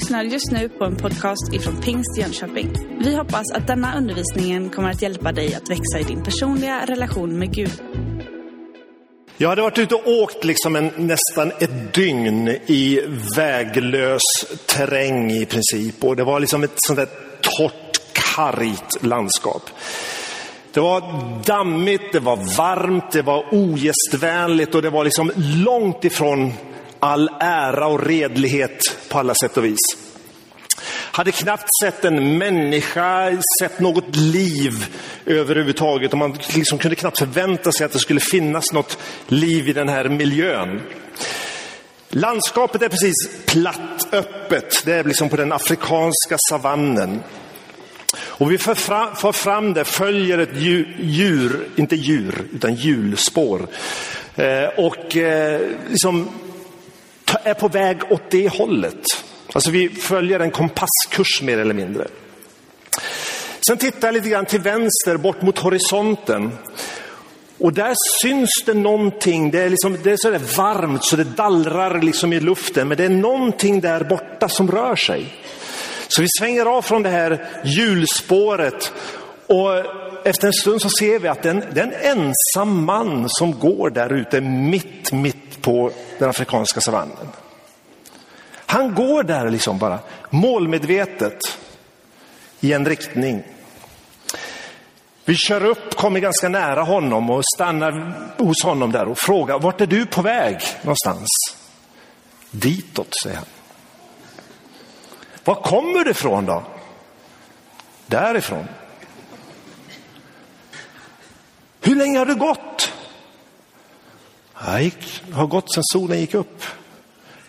lyssnar just nu på en podcast ifrån Pingst Jönköping. Vi hoppas att denna undervisning kommer att hjälpa dig att växa i din personliga relation med Gud. Jag hade varit ute och åkt liksom en, nästan ett dygn i väglös terräng i princip. Och det var liksom ett sånt där torrt, kargt landskap. Det var dammigt, det var varmt, det var ogästvänligt och det var liksom långt ifrån all ära och redlighet på alla sätt och vis. Hade knappt sett en människa, sett något liv överhuvudtaget och man liksom kunde knappt förvänta sig att det skulle finnas något liv i den här miljön. Landskapet är precis platt, öppet. Det är liksom på den afrikanska savannen. Och vi för fram, för fram det, följer ett djur, inte djur, utan hjulspår. Eh, och eh, liksom är på väg åt det hållet. Alltså vi följer en kompasskurs mer eller mindre. Sen tittar jag lite grann till vänster bort mot horisonten. Och där syns det någonting, det är, liksom, det är så där varmt så det dallrar liksom i luften, men det är någonting där borta som rör sig. Så vi svänger av från det här hjulspåret och efter en stund så ser vi att det är en ensam man som går där ute mitt, mitt på den afrikanska savannen. Han går där liksom bara målmedvetet i en riktning. Vi kör upp, kommer ganska nära honom och stannar hos honom där och frågar, vart är du på väg någonstans? Ditåt, säger han. Var kommer du ifrån då? Därifrån. Hur länge har du gått? Gick, har gått sedan solen gick upp.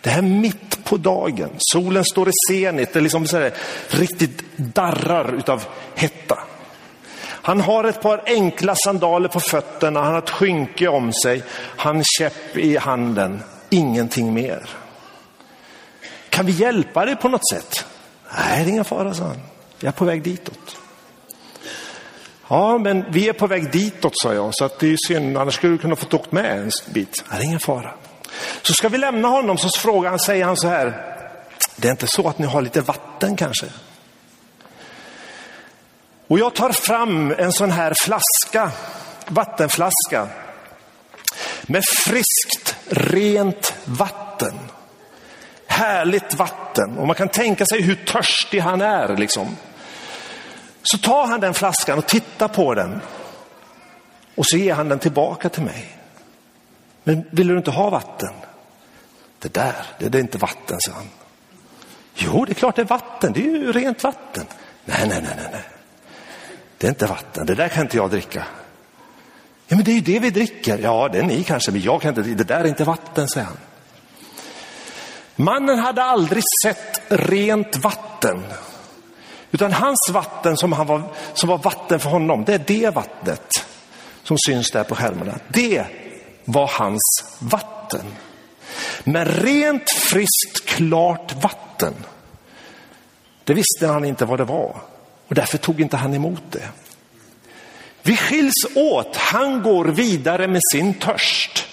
Det här mitt på dagen, solen står i zenit, det liksom så här, riktigt darrar utav hetta. Han har ett par enkla sandaler på fötterna, han har ett skynke om sig, han käpp i handen, ingenting mer. Kan vi hjälpa dig på något sätt? Nej, det är ingen fara, sa han. Jag är på väg ditåt. Ja, men vi är på väg ditåt, sa jag, så att det är synd, annars skulle du kunna få åkt med en bit. Det är ingen fara. Så ska vi lämna honom så frågar han, säger han så här, det är inte så att ni har lite vatten kanske? Och jag tar fram en sån här flaska, vattenflaska med friskt, rent vatten. Härligt vatten och man kan tänka sig hur törstig han är. Liksom. Så tar han den flaskan och tittar på den och så ger han den tillbaka till mig. Men vill du inte ha vatten? Det där, det är inte vatten, sa han. Jo, det är klart det är vatten, det är ju rent vatten. Nej, nej, nej, nej. Det är inte vatten, det där kan inte jag dricka. Ja, men det är ju det vi dricker. Ja, det är ni kanske, men jag kan inte. Det där är inte vatten, säger han. Mannen hade aldrig sett rent vatten. Utan hans vatten som, han var, som var vatten för honom, det är det vattnet som syns där på skärmarna. Det var hans vatten. Men rent, friskt, klart vatten, det visste han inte vad det var. Och därför tog inte han emot det. Vi skiljs åt, han går vidare med sin törst.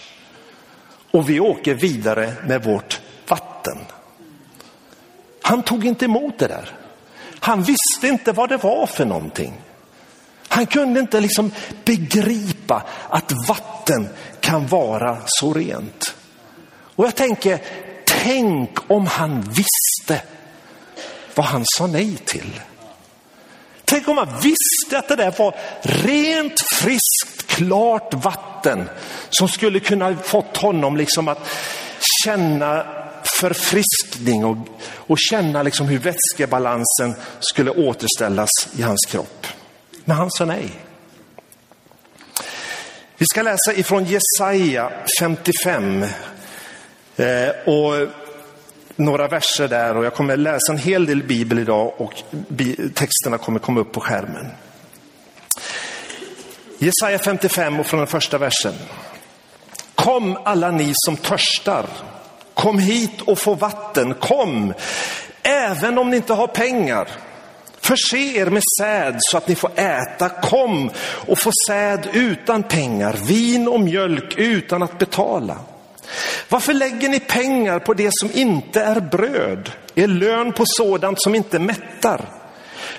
Och vi åker vidare med vårt vatten. Han tog inte emot det där. Han visste inte vad det var för någonting. Han kunde inte liksom begripa att vatten kan vara så rent. Och jag tänker, tänk om han visste vad han sa nej till. Tänk om han visste att det där var rent, friskt, klart vatten som skulle kunna fått honom liksom att känna förfriskning och, och känna liksom hur vätskebalansen skulle återställas i hans kropp. Men han sa nej. Vi ska läsa ifrån Jesaja 55 eh, och några verser där och jag kommer läsa en hel del bibel idag och texterna kommer komma upp på skärmen. Jesaja 55 och från den första versen. Kom alla ni som törstar Kom hit och få vatten, kom, även om ni inte har pengar. Förse er med säd så att ni får äta. Kom och få säd utan pengar, vin och mjölk utan att betala. Varför lägger ni pengar på det som inte är bröd, er lön på sådant som inte mättar?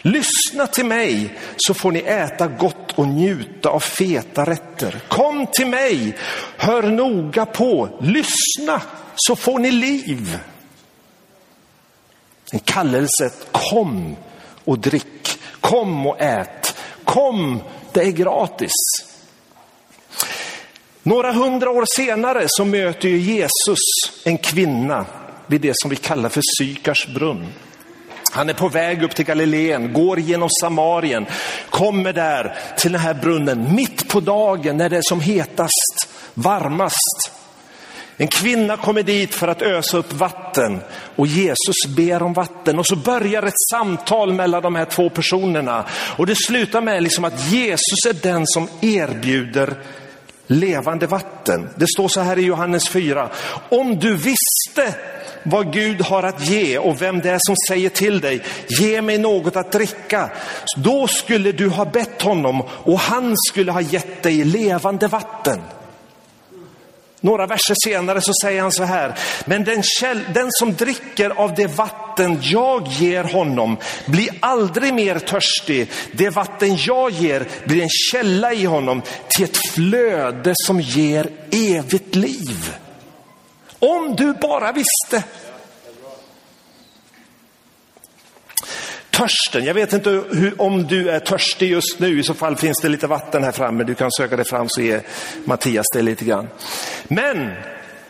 Lyssna till mig så får ni äta gott och njuta av feta rätter. Kom till mig, hör noga på, lyssna så får ni liv. En kallelse, kom och drick, kom och ät, kom, det är gratis. Några hundra år senare så möter ju Jesus en kvinna vid det som vi kallar för Sykars brunn. Han är på väg upp till Galileen, går genom Samarien, kommer där till den här brunnen mitt på dagen när det är som hetast, varmast. En kvinna kommer dit för att ösa upp vatten och Jesus ber om vatten och så börjar ett samtal mellan de här två personerna. Och det slutar med liksom att Jesus är den som erbjuder levande vatten. Det står så här i Johannes 4. Om du visste vad Gud har att ge och vem det är som säger till dig, ge mig något att dricka. Då skulle du ha bett honom och han skulle ha gett dig levande vatten. Några verser senare så säger han så här, men den, käll, den som dricker av det vatten jag ger honom blir aldrig mer törstig. Det vatten jag ger blir en källa i honom till ett flöde som ger evigt liv. Om du bara visste. Törsten, jag vet inte hur, om du är törstig just nu, i så fall finns det lite vatten här framme. Du kan söka dig fram så ger Mattias det lite grann. Men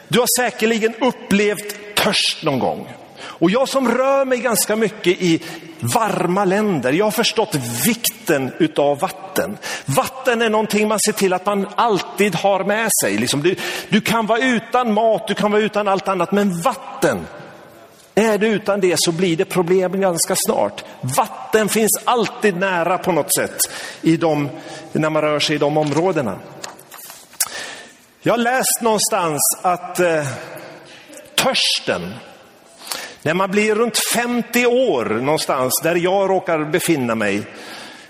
du har säkerligen upplevt törst någon gång. Och jag som rör mig ganska mycket i varma länder, jag har förstått vikten utav vatten. Vatten är någonting man ser till att man alltid har med sig. Liksom du, du kan vara utan mat, du kan vara utan allt annat, men vatten, är du utan det så blir det problem ganska snart. Vatten finns alltid nära på något sätt i de, när man rör sig i de områdena. Jag har läst någonstans att eh, törsten, när man blir runt 50 år någonstans, där jag råkar befinna mig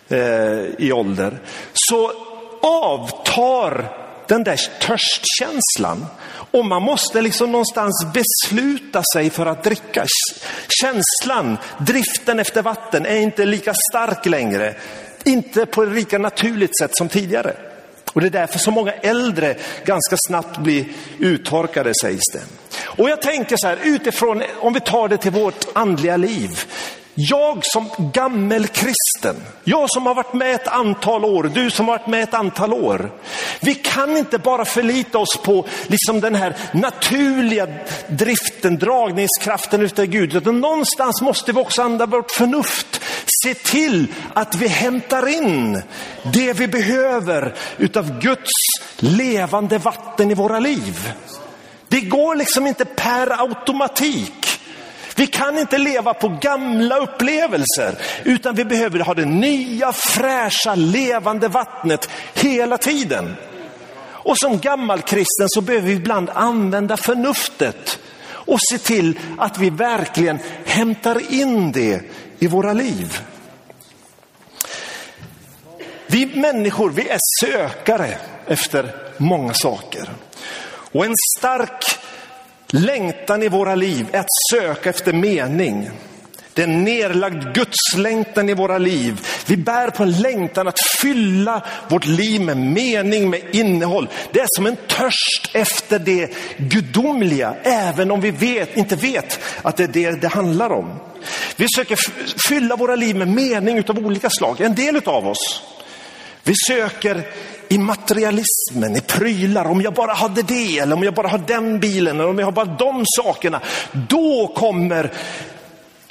eh, i ålder, så avtar den där törstkänslan. Och man måste liksom någonstans besluta sig för att dricka. Känslan, driften efter vatten är inte lika stark längre. Inte på ett lika naturligt sätt som tidigare. Och det är därför så många äldre ganska snabbt blir uttorkade sägs det. Och jag tänker så här utifrån, om vi tar det till vårt andliga liv. Jag som gammel kristen, jag som har varit med ett antal år, du som har varit med ett antal år. Vi kan inte bara förlita oss på liksom den här naturliga driften, dragningskraften utav Gud. Utan någonstans måste vi också använda vårt förnuft. Se till att vi hämtar in det vi behöver utav Guds levande vatten i våra liv. Det går liksom inte per automatik. Vi kan inte leva på gamla upplevelser, utan vi behöver ha det nya, fräscha, levande vattnet hela tiden. Och som gammal kristen så behöver vi ibland använda förnuftet och se till att vi verkligen hämtar in det i våra liv. Vi människor, vi är sökare efter många saker. Och en stark Längtan i våra liv är att söka efter mening. Det är en nerlagd gudslängtan i våra liv. Vi bär på en längtan att fylla vårt liv med mening, med innehåll. Det är som en törst efter det gudomliga, även om vi vet, inte vet att det är det det handlar om. Vi söker fylla våra liv med mening av olika slag. En del av oss, vi söker i materialismen, i prylar. Om jag bara hade det, eller om jag bara har den bilen, eller om jag har bara de sakerna. Då kommer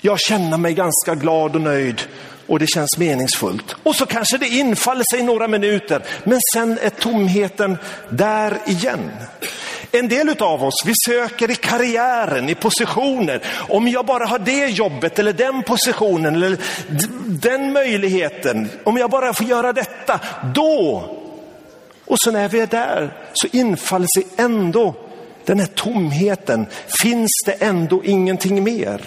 jag känna mig ganska glad och nöjd och det känns meningsfullt. Och så kanske det infaller sig några minuter, men sen är tomheten där igen. En del av oss, vi söker i karriären, i positioner. Om jag bara har det jobbet eller den positionen eller den möjligheten, om jag bara får göra detta, då och så när vi är där så infaller sig ändå den här tomheten. Finns det ändå ingenting mer?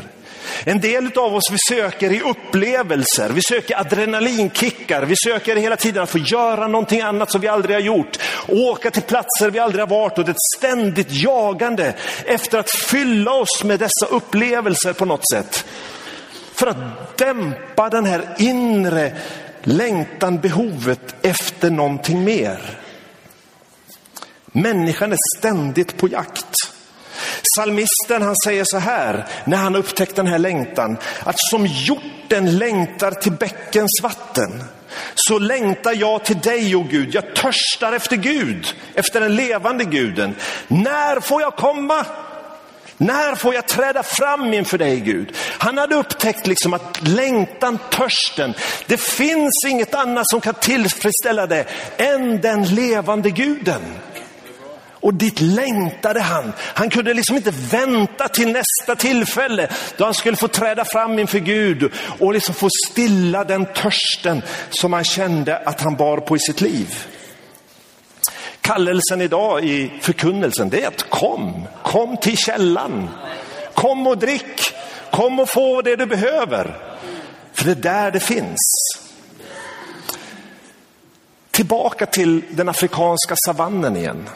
En del av oss vi söker i upplevelser, vi söker adrenalinkickar, vi söker hela tiden att få göra någonting annat som vi aldrig har gjort. Åka till platser vi aldrig har varit och det är ett ständigt jagande efter att fylla oss med dessa upplevelser på något sätt. För att dämpa den här inre längtan, behovet efter någonting mer. Människan är ständigt på jakt. Salmisten han säger så här när han upptäckt den här längtan. Att som hjorten längtar till bäckens vatten. Så längtar jag till dig, o oh Gud. Jag törstar efter Gud, efter den levande guden. När får jag komma? När får jag träda fram inför dig Gud? Han hade upptäckt liksom att längtan, törsten, det finns inget annat som kan tillfredsställa det än den levande guden. Och dit längtade han. Han kunde liksom inte vänta till nästa tillfälle då han skulle få träda fram inför Gud och liksom få stilla den törsten som han kände att han bar på i sitt liv. Kallelsen idag i förkunnelsen det är att kom, kom till källan. Kom och drick, kom och få det du behöver. För det är där det finns. Tillbaka till den afrikanska savannen igen.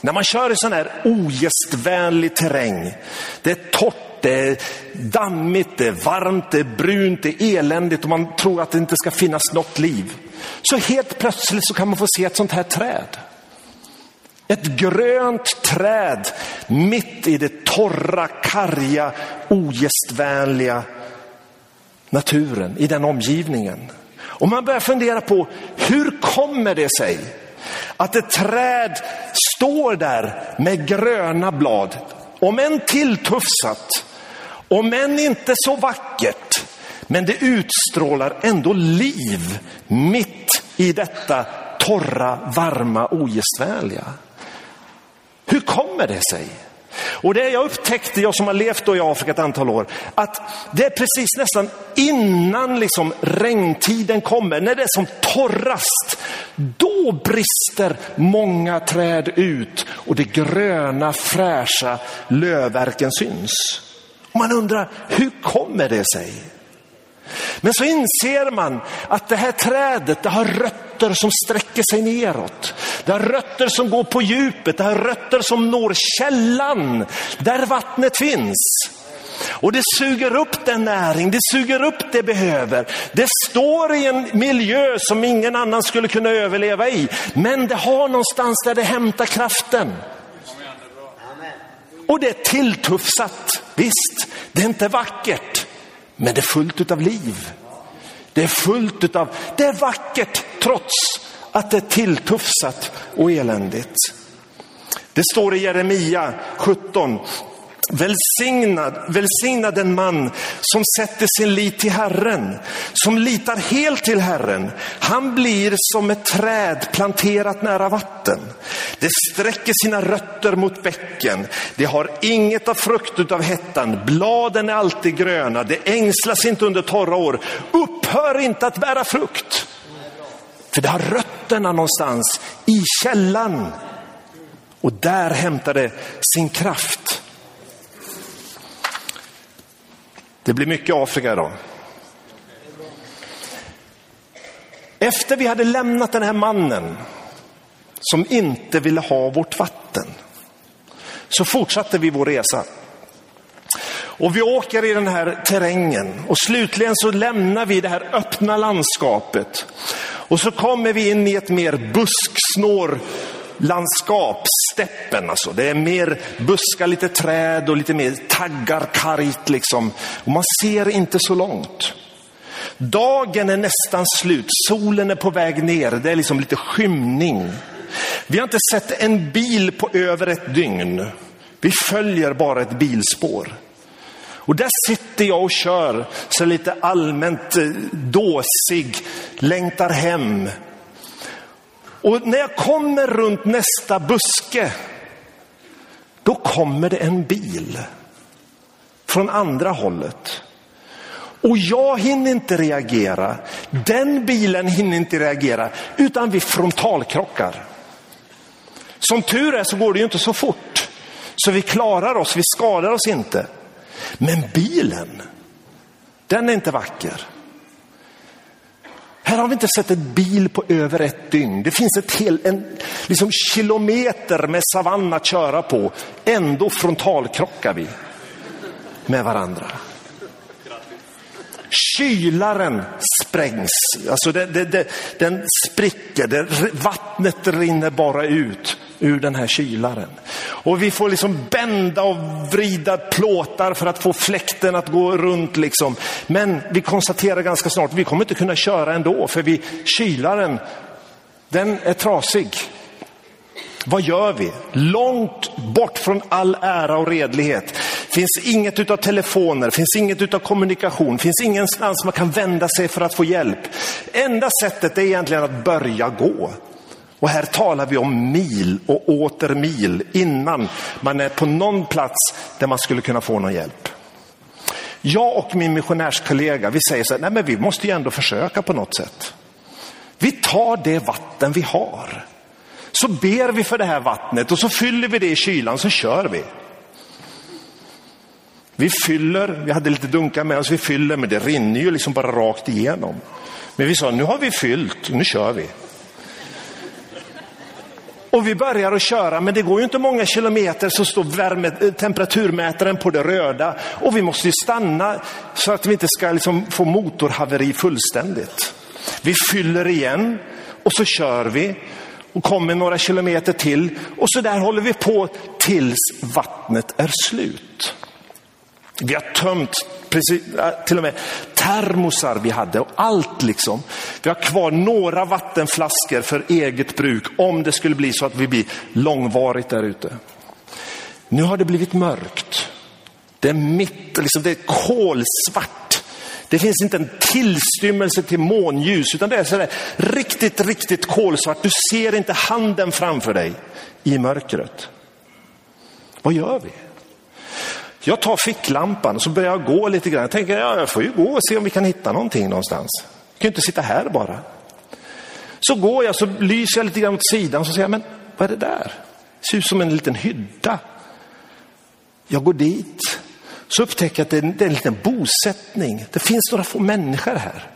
När man kör i sån här ogästvänlig terräng, det är torrt, det är dammigt, det är varmt, det är brunt, det är eländigt och man tror att det inte ska finnas något liv. Så helt plötsligt så kan man få se ett sånt här träd. Ett grönt träd mitt i det torra, karga, ogästvänliga naturen, i den omgivningen. Och man börjar fundera på hur kommer det sig att ett träd står där med gröna blad, om än tilltufsat, om än inte så vackert, men det utstrålar ändå liv mitt i detta torra, varma, ogästvänliga. Hur kommer det sig? Och det jag upptäckte, jag som har levt i Afrika ett antal år, att det är precis nästan innan liksom regntiden kommer, när det är som torrast, då brister många träd ut och det gröna fräscha lövverken syns. Och man undrar, hur kommer det sig? Men så inser man att det här trädet, det har rötter som sträcker sig neråt. Det har rötter som går på djupet, det har rötter som når källan där vattnet finns. Och det suger upp den näring, det suger upp det behöver. Det står i en miljö som ingen annan skulle kunna överleva i. Men det har någonstans där det hämtar kraften. Och det är tilltufsat. Visst, det är inte vackert. Men det är fullt av liv. Det är fullt av, det är vackert trots att det är tilltufsat och eländigt. Det står i Jeremia 17, Välsignad, välsignad den man som sätter sin lit till Herren, som litar helt till Herren. Han blir som ett träd planterat nära vatten. Det sträcker sina rötter mot bäcken. Det har inget av frukt av hettan. Bladen är alltid gröna. Det ängslas inte under torra år. Upphör inte att bära frukt. För det har rötterna någonstans i källan. Och där hämtar det sin kraft. Det blir mycket Afrika idag. Efter vi hade lämnat den här mannen som inte ville ha vårt vatten så fortsatte vi vår resa. Och vi åker i den här terrängen och slutligen så lämnar vi det här öppna landskapet. Och så kommer vi in i ett mer busksnår landskap, steppen alltså. Det är mer buskar, lite träd och lite mer taggar, kargt liksom. Och man ser inte så långt. Dagen är nästan slut, solen är på väg ner, det är liksom lite skymning. Vi har inte sett en bil på över ett dygn. Vi följer bara ett bilspår. Och där sitter jag och kör, så lite allmänt eh, dåsig, längtar hem. Och när jag kommer runt nästa buske, då kommer det en bil från andra hållet. Och jag hinner inte reagera. Den bilen hinner inte reagera, utan vi frontalkrockar. Som tur är så går det ju inte så fort. Så vi klarar oss, vi skadar oss inte. Men bilen, den är inte vacker. Här har vi inte sett en bil på över ett dygn. Det finns ett hel, en liksom kilometer med savann att köra på. Ändå frontalkrockar vi med varandra. Kylaren sprängs, alltså det, det, det, den spricker, det, vattnet rinner bara ut ur den här kylaren. Och vi får liksom bända och vrida plåtar för att få fläkten att gå runt. Liksom. Men vi konstaterar ganska snart, vi kommer inte kunna köra ändå för vi, kylaren, den är trasig. Vad gör vi? Långt bort från all ära och redlighet. Finns inget utav telefoner, finns inget utav kommunikation, finns ingenstans man kan vända sig för att få hjälp. Enda sättet är egentligen att börja gå. Och här talar vi om mil och åter mil innan man är på någon plats där man skulle kunna få någon hjälp. Jag och min missionärskollega, vi säger så här, nej men vi måste ju ändå försöka på något sätt. Vi tar det vatten vi har. Så ber vi för det här vattnet och så fyller vi det i kylan så kör vi. Vi fyller, vi hade lite dunkar med oss, vi fyller men det rinner ju liksom bara rakt igenom. Men vi sa, nu har vi fyllt, nu kör vi. Och vi börjar att köra, men det går ju inte många kilometer så står värme, eh, temperaturmätaren på det röda. Och vi måste ju stanna så att vi inte ska liksom få motorhaveri fullständigt. Vi fyller igen och så kör vi och kommer några kilometer till. Och så där håller vi på tills vattnet är slut. Vi har tömt precis, till och med termosar vi hade och allt liksom. Vi har kvar några vattenflaskor för eget bruk om det skulle bli så att vi blir långvarigt där ute. Nu har det blivit mörkt. Det är mitt, liksom det är kolsvart. Det finns inte en tillstymmelse till månljus utan det är sådär riktigt, riktigt kolsvart. Du ser inte handen framför dig i mörkret. Vad gör vi? Jag tar ficklampan och så börjar jag gå lite grann. Jag tänker, ja, jag får ju gå och se om vi kan hitta någonting någonstans. Jag kan ju inte sitta här bara. Så går jag, så lyser jag lite grann åt sidan och så säger jag, men vad är det där? Det ser ut som en liten hydda. Jag går dit, så upptäcker jag att det är en, det är en liten bosättning. Det finns några få människor här.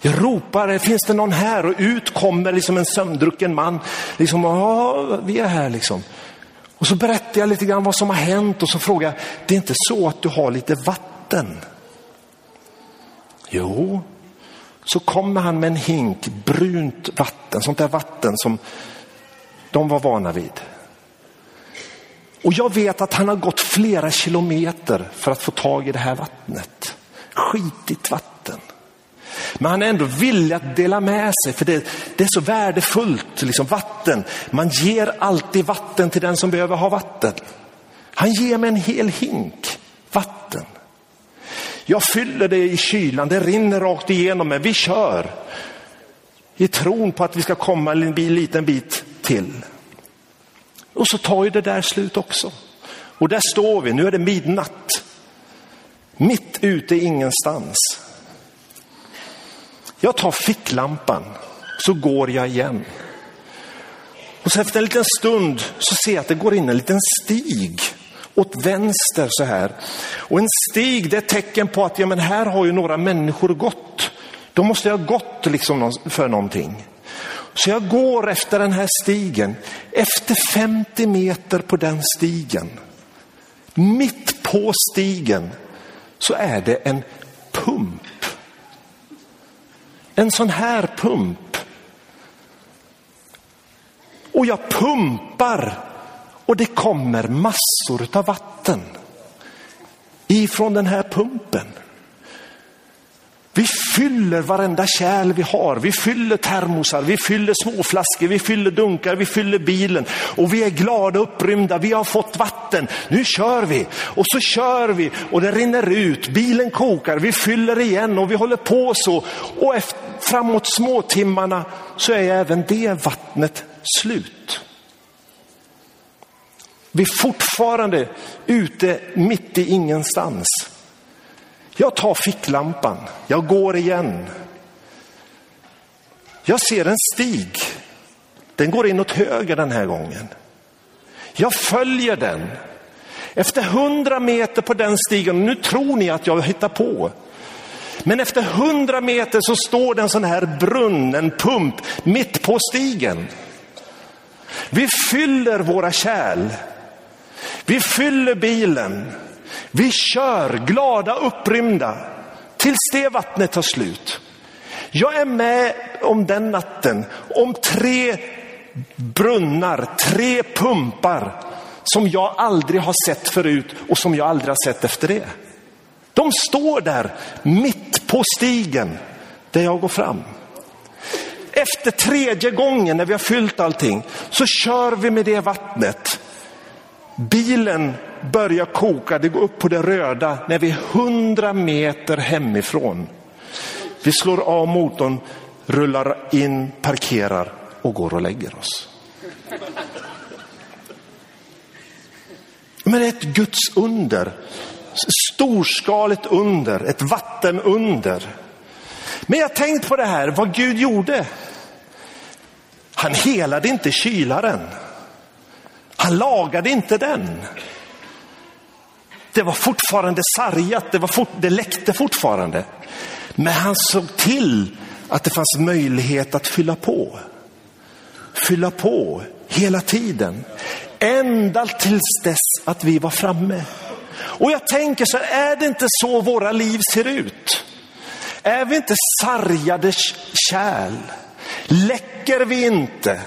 Jag ropar, finns det någon här? Och ut kommer liksom en sömndrucken man. Liksom, ja, vi är här liksom. Och så berättar jag lite grann vad som har hänt och så frågar jag, det är inte så att du har lite vatten? Jo, så kommer han med en hink brunt vatten, sånt där vatten som de var vana vid. Och jag vet att han har gått flera kilometer för att få tag i det här vattnet. Skitigt vatten. Men han är ändå villig att dela med sig för det, det är så värdefullt, liksom vatten. Man ger alltid vatten till den som behöver ha vatten. Han ger mig en hel hink vatten. Jag fyller det i kylan, det rinner rakt igenom mig, vi kör. I tron på att vi ska komma en liten bit till. Och så tar ju det där slut också. Och där står vi, nu är det midnatt. Mitt ute ingenstans. Jag tar ficklampan, så går jag igen. Och så efter en liten stund så ser jag att det går in en liten stig åt vänster så här. Och en stig det är ett tecken på att ja, men här har ju några människor gått. Då måste jag ha gått liksom för någonting. Så jag går efter den här stigen. Efter 50 meter på den stigen, mitt på stigen, så är det en pump. En sån här pump. Och jag pumpar och det kommer massor av vatten ifrån den här pumpen. Vi fyller varenda kärl vi har. Vi fyller termosar, vi fyller småflaskor, vi fyller dunkar, vi fyller bilen och vi är glada och upprymda. Vi har fått vatten. Nu kör vi och så kör vi och det rinner ut. Bilen kokar, vi fyller igen och vi håller på så. Och efter, framåt småtimmarna så är även det vattnet slut. Vi är fortfarande ute mitt i ingenstans. Jag tar ficklampan, jag går igen. Jag ser en stig. Den går in åt höger den här gången. Jag följer den. Efter hundra meter på den stigen, nu tror ni att jag hittar på. Men efter hundra meter så står det en sån här brunn, en pump, mitt på stigen. Vi fyller våra kärl. Vi fyller bilen. Vi kör glada, upprymda tills det vattnet tar slut. Jag är med om den natten, om tre brunnar, tre pumpar som jag aldrig har sett förut och som jag aldrig har sett efter det. De står där mitt på stigen där jag går fram. Efter tredje gången när vi har fyllt allting så kör vi med det vattnet. Bilen börjar koka, det går upp på det röda när vi är hundra meter hemifrån. Vi slår av motorn, rullar in, parkerar och går och lägger oss. Men det är ett Guds under. Storskaligt under, ett vattenunder. Men jag har tänkt på det här, vad Gud gjorde. Han helade inte kylaren. Han lagade inte den. Det var fortfarande sargat, det, var fort, det läckte fortfarande. Men han såg till att det fanns möjlighet att fylla på. Fylla på hela tiden. Ända tills dess att vi var framme. Och jag tänker så här, är det inte så våra liv ser ut? Är vi inte sargade kärl? Läcker vi inte?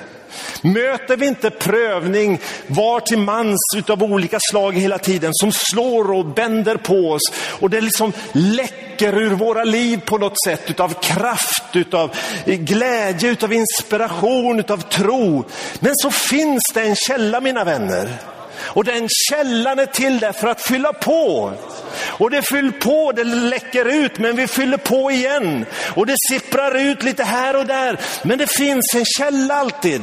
Möter vi inte prövning var till mans utav olika slag hela tiden som slår och bänder på oss och det liksom läcker ur våra liv på något sätt utav kraft, utav glädje, utav inspiration, utav tro. Men så finns det en källa mina vänner. Och den källan är till där för att fylla på. Och det fyller på, det läcker ut, men vi fyller på igen. Och det sipprar ut lite här och där. Men det finns en källa alltid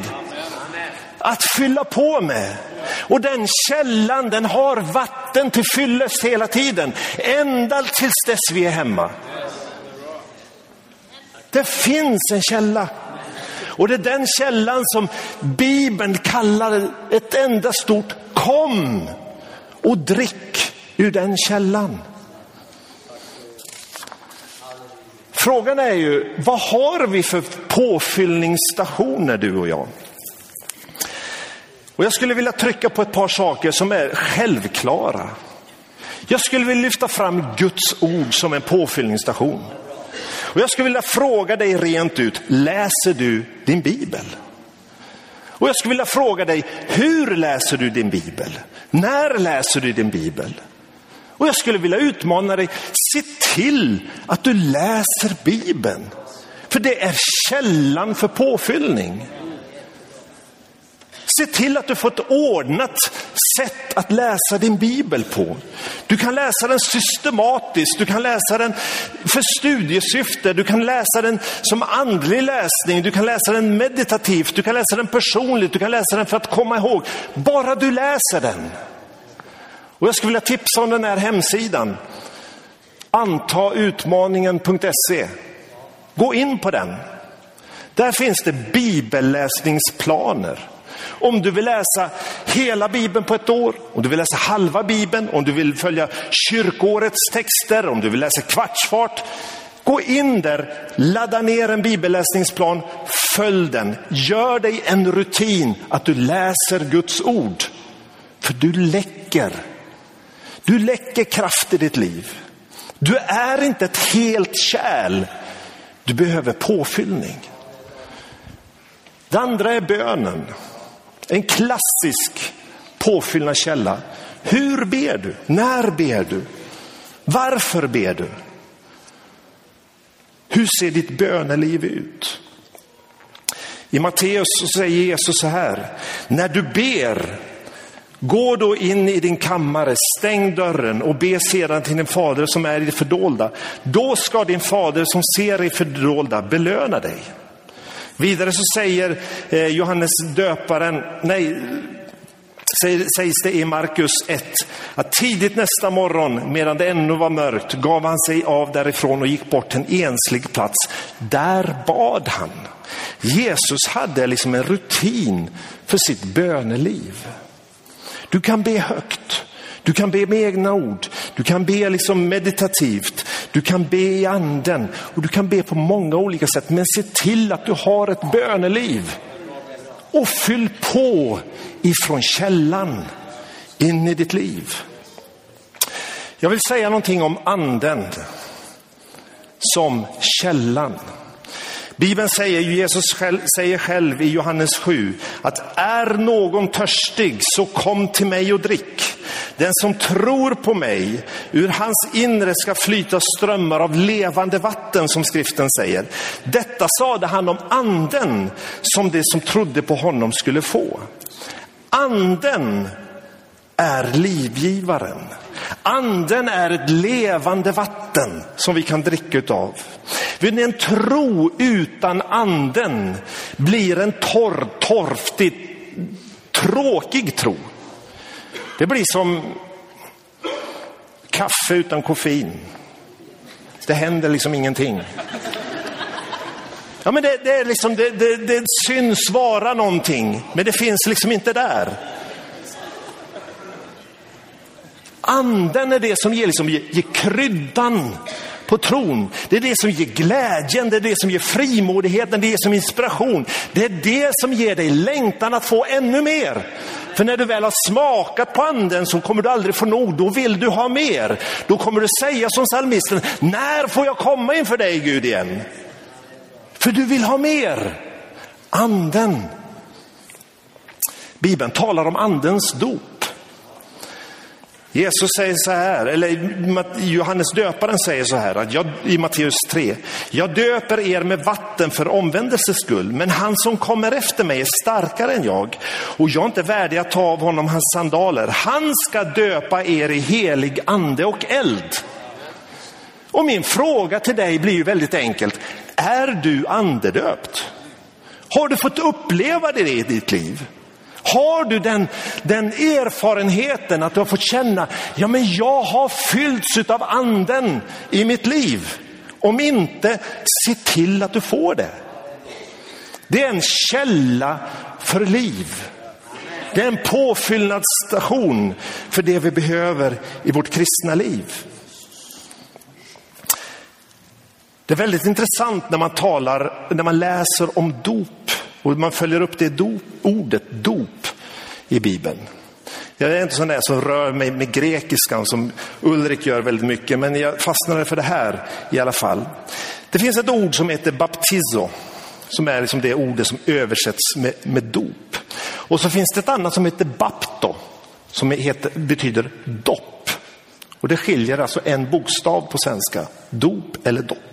att fylla på med. Och den källan den har vatten till fyllest hela tiden. Ända tills dess vi är hemma. Det finns en källa. Och det är den källan som Bibeln kallar ett enda stort kom och drick ur den källan. Frågan är ju, vad har vi för påfyllningsstationer du och jag? Och jag skulle vilja trycka på ett par saker som är självklara. Jag skulle vilja lyfta fram Guds ord som en påfyllningsstation. Och jag skulle vilja fråga dig rent ut, läser du din bibel? Och jag skulle vilja fråga dig, hur läser du din bibel? När läser du din bibel? Och jag skulle vilja utmana dig, se till att du läser bibeln. För det är källan för påfyllning. Se till att du får ett ordnat sätt att läsa din bibel på. Du kan läsa den systematiskt, du kan läsa den för studiesyfte, du kan läsa den som andlig läsning, du kan läsa den meditativt, du kan läsa den personligt, du kan läsa den för att komma ihåg. Bara du läser den. Och jag skulle vilja tipsa om den här hemsidan. Antautmaningen.se. Gå in på den. Där finns det bibelläsningsplaner. Om du vill läsa hela Bibeln på ett år, om du vill läsa halva Bibeln, om du vill följa kyrkårets texter, om du vill läsa kvartsfart. Gå in där, ladda ner en bibelläsningsplan, följ den. Gör dig en rutin att du läser Guds ord. För du läcker. Du läcker kraft i ditt liv. Du är inte ett helt kärl. Du behöver påfyllning. Det andra är bönen. En klassisk påfyllnadskälla. Hur ber du? När ber du? Varför ber du? Hur ser ditt böneliv ut? I Matteus säger Jesus så här, när du ber, gå då in i din kammare, stäng dörren och be sedan till din fader som är i det fördolda. Då ska din fader som ser i fördolda belöna dig. Vidare så säger eh, Johannes döparen, nej, sägs det i Markus 1, att tidigt nästa morgon, medan det ännu var mörkt, gav han sig av därifrån och gick bort till en enslig plats. Där bad han. Jesus hade liksom en rutin för sitt böneliv. Du kan be högt. Du kan be med egna ord, du kan be liksom meditativt, du kan be i anden och du kan be på många olika sätt. Men se till att du har ett böneliv. Och fyll på ifrån källan in i ditt liv. Jag vill säga någonting om anden som källan. Bibeln säger, Jesus själv, säger själv i Johannes 7 att är någon törstig så kom till mig och drick. Den som tror på mig, ur hans inre ska flyta strömmar av levande vatten som skriften säger. Detta sade han om anden som de som trodde på honom skulle få. Anden är livgivaren. Anden är ett levande vatten som vi kan dricka utav. En tro utan anden blir en torr, torftig, tråkig tro. Det blir som kaffe utan koffein. Det händer liksom ingenting. Ja, men det, det, är liksom, det, det, det syns vara någonting, men det finns liksom inte där. Anden är det som ger, liksom, ger, kryddan på tron. Det är det som ger glädjen, det är det som ger frimodigheten, det är det som inspiration. Det är det som ger dig längtan att få ännu mer. För när du väl har smakat på anden så kommer du aldrig få nog, då vill du ha mer. Då kommer du säga som psalmisten, när får jag komma inför dig Gud igen? För du vill ha mer. Anden. Bibeln talar om andens dop. Jesus säger så här, eller Johannes döparen säger så här jag, i Matteus 3. Jag döper er med vatten för omvändelses skull, men han som kommer efter mig är starkare än jag och jag är inte värdig att ta av honom hans sandaler. Han ska döpa er i helig ande och eld. Och min fråga till dig blir ju väldigt enkelt. Är du andedöpt? Har du fått uppleva det i ditt liv? Har du den, den erfarenheten att du har fått känna, ja men jag har fyllts av anden i mitt liv. Om inte, se till att du får det. Det är en källa för liv. Det är en påfyllnadsstation för det vi behöver i vårt kristna liv. Det är väldigt intressant när man talar, när man läser om dop och man följer upp det dop, ordet dop i Bibeln. Jag är inte sån där som rör mig med grekiskan som Ulrik gör väldigt mycket, men jag fastnade för det här i alla fall. Det finns ett ord som heter baptizo, som är liksom det ordet som översätts med, med dop. Och så finns det ett annat som heter bapto, som heter, betyder dopp. Och det skiljer alltså en bokstav på svenska, dop eller dopp.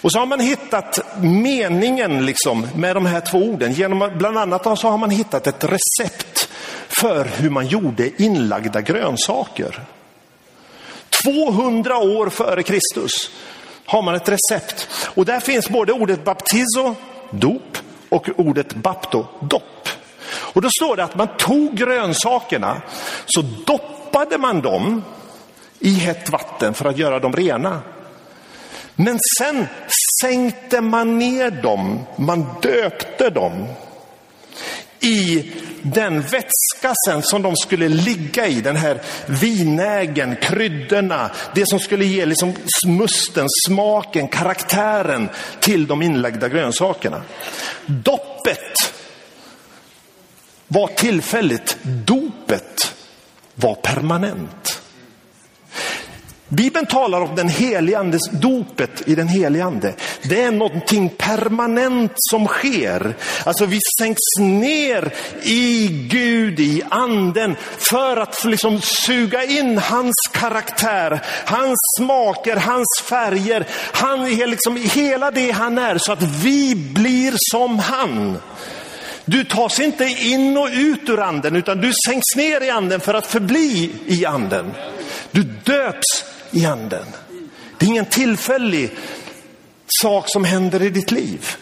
Och så har man hittat meningen liksom med de här två orden. Genom, bland annat så har man hittat ett recept för hur man gjorde inlagda grönsaker. 200 år före Kristus har man ett recept. Och där finns både ordet baptizo, dop, och ordet bapto, dopp. Och då står det att man tog grönsakerna, så doppade man dem i hett vatten för att göra dem rena. Men sen sänkte man ner dem, man döpte dem i den vätska sen som de skulle ligga i, den här vinägen, kryddorna, det som skulle ge liksom musten, smaken, karaktären till de inlagda grönsakerna. Doppet var tillfälligt, dopet var permanent. Bibeln talar om den helige andes dopet i den helige ande. Det är någonting permanent som sker. Alltså vi sänks ner i Gud, i anden, för att liksom suga in hans karaktär, hans smaker, hans färger. Han är liksom hela det han är så att vi blir som han. Du tas inte in och ut ur anden utan du sänks ner i anden för att förbli i anden. Du döps i anden. Det är ingen tillfällig sak som händer i ditt liv.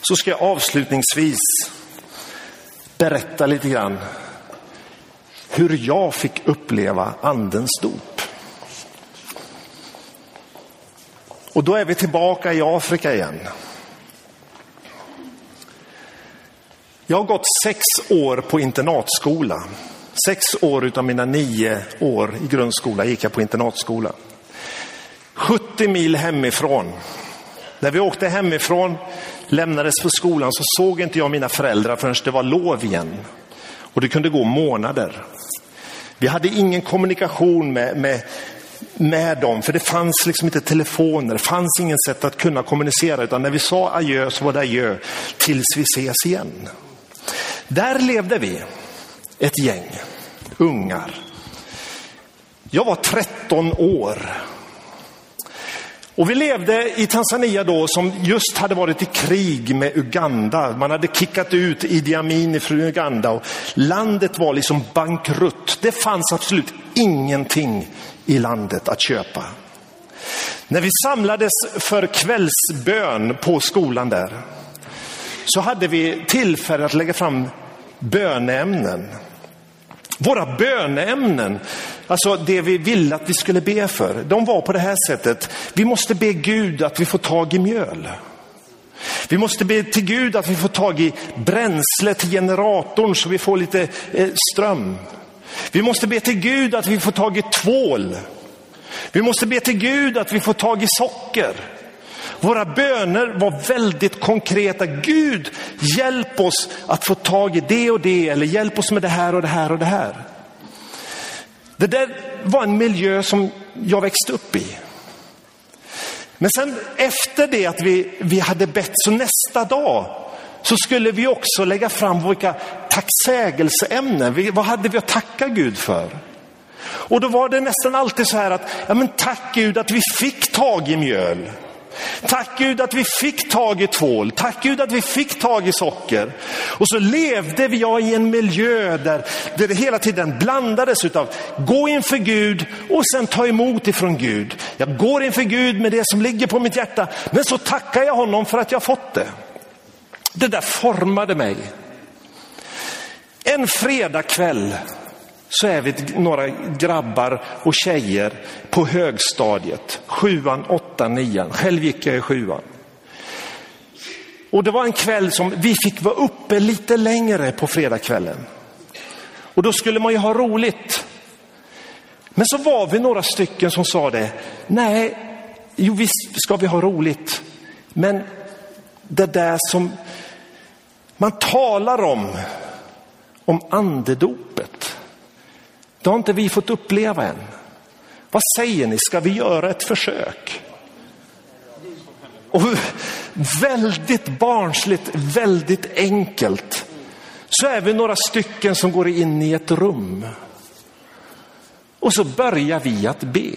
Så ska jag avslutningsvis berätta lite grann hur jag fick uppleva andens dop. Och då är vi tillbaka i Afrika igen. Jag har gått sex år på internatskola. Sex år av mina nio år i grundskola gick jag på internatskola. 70 mil hemifrån. När vi åkte hemifrån, lämnades på skolan, så såg inte jag mina föräldrar förrän det var lov igen. Och det kunde gå månader. Vi hade ingen kommunikation med, med, med dem, för det fanns liksom inte telefoner, det fanns ingen sätt att kunna kommunicera, utan när vi sa adjö så var det adjö tills vi ses igen. Där levde vi, ett gäng ungar. Jag var 13 år. Och vi levde i Tanzania då som just hade varit i krig med Uganda. Man hade kickat ut Idi Amin från Uganda och landet var liksom bankrutt. Det fanns absolut ingenting i landet att köpa. När vi samlades för kvällsbön på skolan där så hade vi tillfälle att lägga fram böneämnen. Våra böneämnen, alltså det vi ville att vi skulle be för, de var på det här sättet. Vi måste be Gud att vi får tag i mjöl. Vi måste be till Gud att vi får tag i bränsle till generatorn så vi får lite eh, ström. Vi måste be till Gud att vi får tag i tvål. Vi måste be till Gud att vi får tag i socker. Våra böner var väldigt konkreta. Gud, hjälp oss att få tag i det och det, eller hjälp oss med det här och det här och det här. Det där var en miljö som jag växte upp i. Men sen efter det att vi, vi hade bett, så nästa dag så skulle vi också lägga fram vilka tacksägelseämnen. Vad hade vi att tacka Gud för? Och då var det nästan alltid så här att, ja men tack Gud att vi fick tag i mjöl. Tack Gud att vi fick tag i tvål. Tack Gud att vi fick tag i socker. Och så levde jag i en miljö där, där det hela tiden blandades utav gå inför Gud och sen ta emot ifrån Gud. Jag går inför Gud med det som ligger på mitt hjärta, men så tackar jag honom för att jag fått det. Det där formade mig. En fredagkväll så är vi några grabbar och tjejer på högstadiet. Sjuan, åttan, nian. Själv gick jag i sjuan. Och det var en kväll som vi fick vara uppe lite längre på fredagskvällen. Och då skulle man ju ha roligt. Men så var vi några stycken som sa det. Nej, jo visst ska vi ha roligt. Men det där som man talar om, om andedopet. Det har inte vi fått uppleva än. Vad säger ni, ska vi göra ett försök? Och väldigt barnsligt, väldigt enkelt så är vi några stycken som går in i ett rum. Och så börjar vi att be.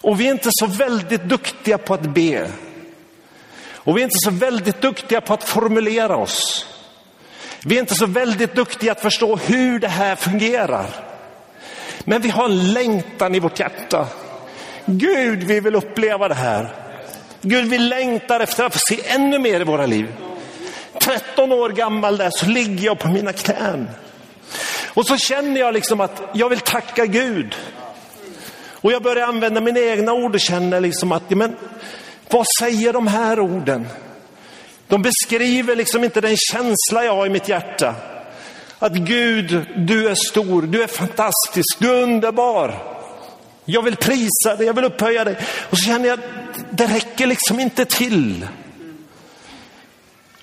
Och vi är inte så väldigt duktiga på att be. Och vi är inte så väldigt duktiga på att formulera oss. Vi är inte så väldigt duktiga att förstå hur det här fungerar. Men vi har en längtan i vårt hjärta. Gud, vi vill uppleva det här. Gud, vi längtar efter att få se ännu mer i våra liv. 13 år gammal där så ligger jag på mina knän. Och så känner jag liksom att jag vill tacka Gud. Och jag börjar använda mina egna ord och känner liksom att, men vad säger de här orden? De beskriver liksom inte den känsla jag har i mitt hjärta. Att Gud, du är stor, du är fantastisk, du är underbar. Jag vill prisa dig, jag vill upphöja dig. Och så känner jag, det räcker liksom inte till.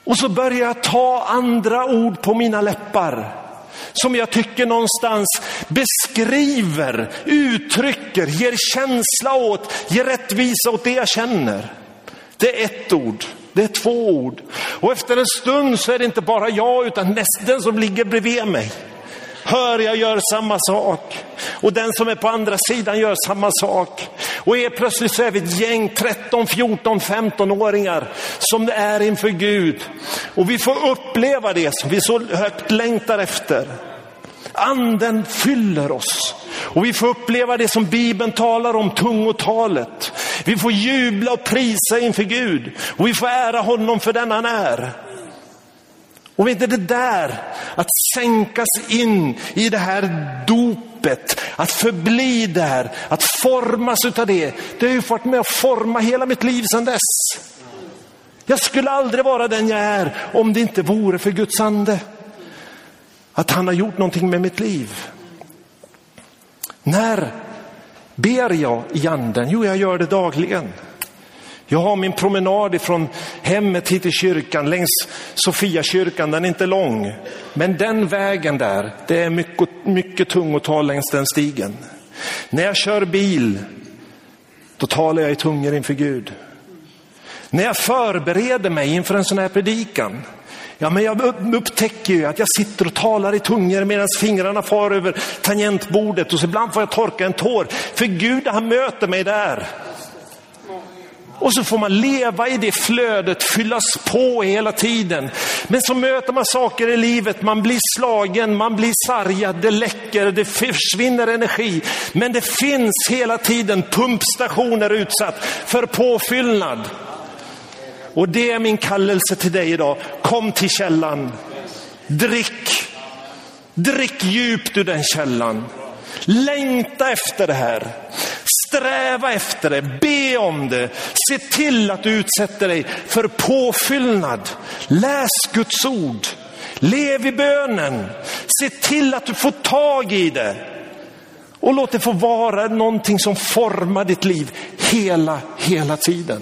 Och så börjar jag ta andra ord på mina läppar som jag tycker någonstans beskriver, uttrycker, ger känsla åt, ger rättvisa åt det jag känner. Det är ett ord. Det är två ord. Och efter en stund så är det inte bara jag utan nästan som ligger bredvid mig. Hör, jag gör samma sak. Och den som är på andra sidan gör samma sak. Och är plötsligt så är vi ett gäng 13, 14, 15-åringar som det är inför Gud. Och vi får uppleva det som vi så högt längtar efter. Anden fyller oss. Och vi får uppleva det som Bibeln talar om, tungotalet. Vi får jubla och prisa inför Gud. Och vi får ära honom för den han är. Och vet ni det där att sänkas in i det här dopet, att förbli där, att formas utav det. Det har ju varit med att forma hela mitt liv sedan dess. Jag skulle aldrig vara den jag är om det inte vore för Guds ande. Att han har gjort någonting med mitt liv. När ber jag i anden? Jo, jag gör det dagligen. Jag har min promenad ifrån hemmet hit till kyrkan längs Sofiakyrkan. Den är inte lång, men den vägen där, det är mycket, mycket tung att ta längs den stigen. När jag kör bil, då talar jag i tungor inför Gud. När jag förbereder mig inför en sån här predikan, Ja, men jag upptäcker ju att jag sitter och talar i tungor medan fingrarna far över tangentbordet och så ibland får jag torka en tår. För Gud han möter mig där. Och så får man leva i det flödet, fyllas på hela tiden. Men så möter man saker i livet, man blir slagen, man blir sargad, det läcker, det försvinner energi. Men det finns hela tiden pumpstationer utsatt för påfyllnad. Och det är min kallelse till dig idag. Kom till källan. Drick. Drick djupt ur den källan. Längta efter det här. Sträva efter det, be om det. Se till att du utsätter dig för påfyllnad. Läs Guds ord. Lev i bönen. Se till att du får tag i det. Och låt det få vara någonting som formar ditt liv hela, hela tiden.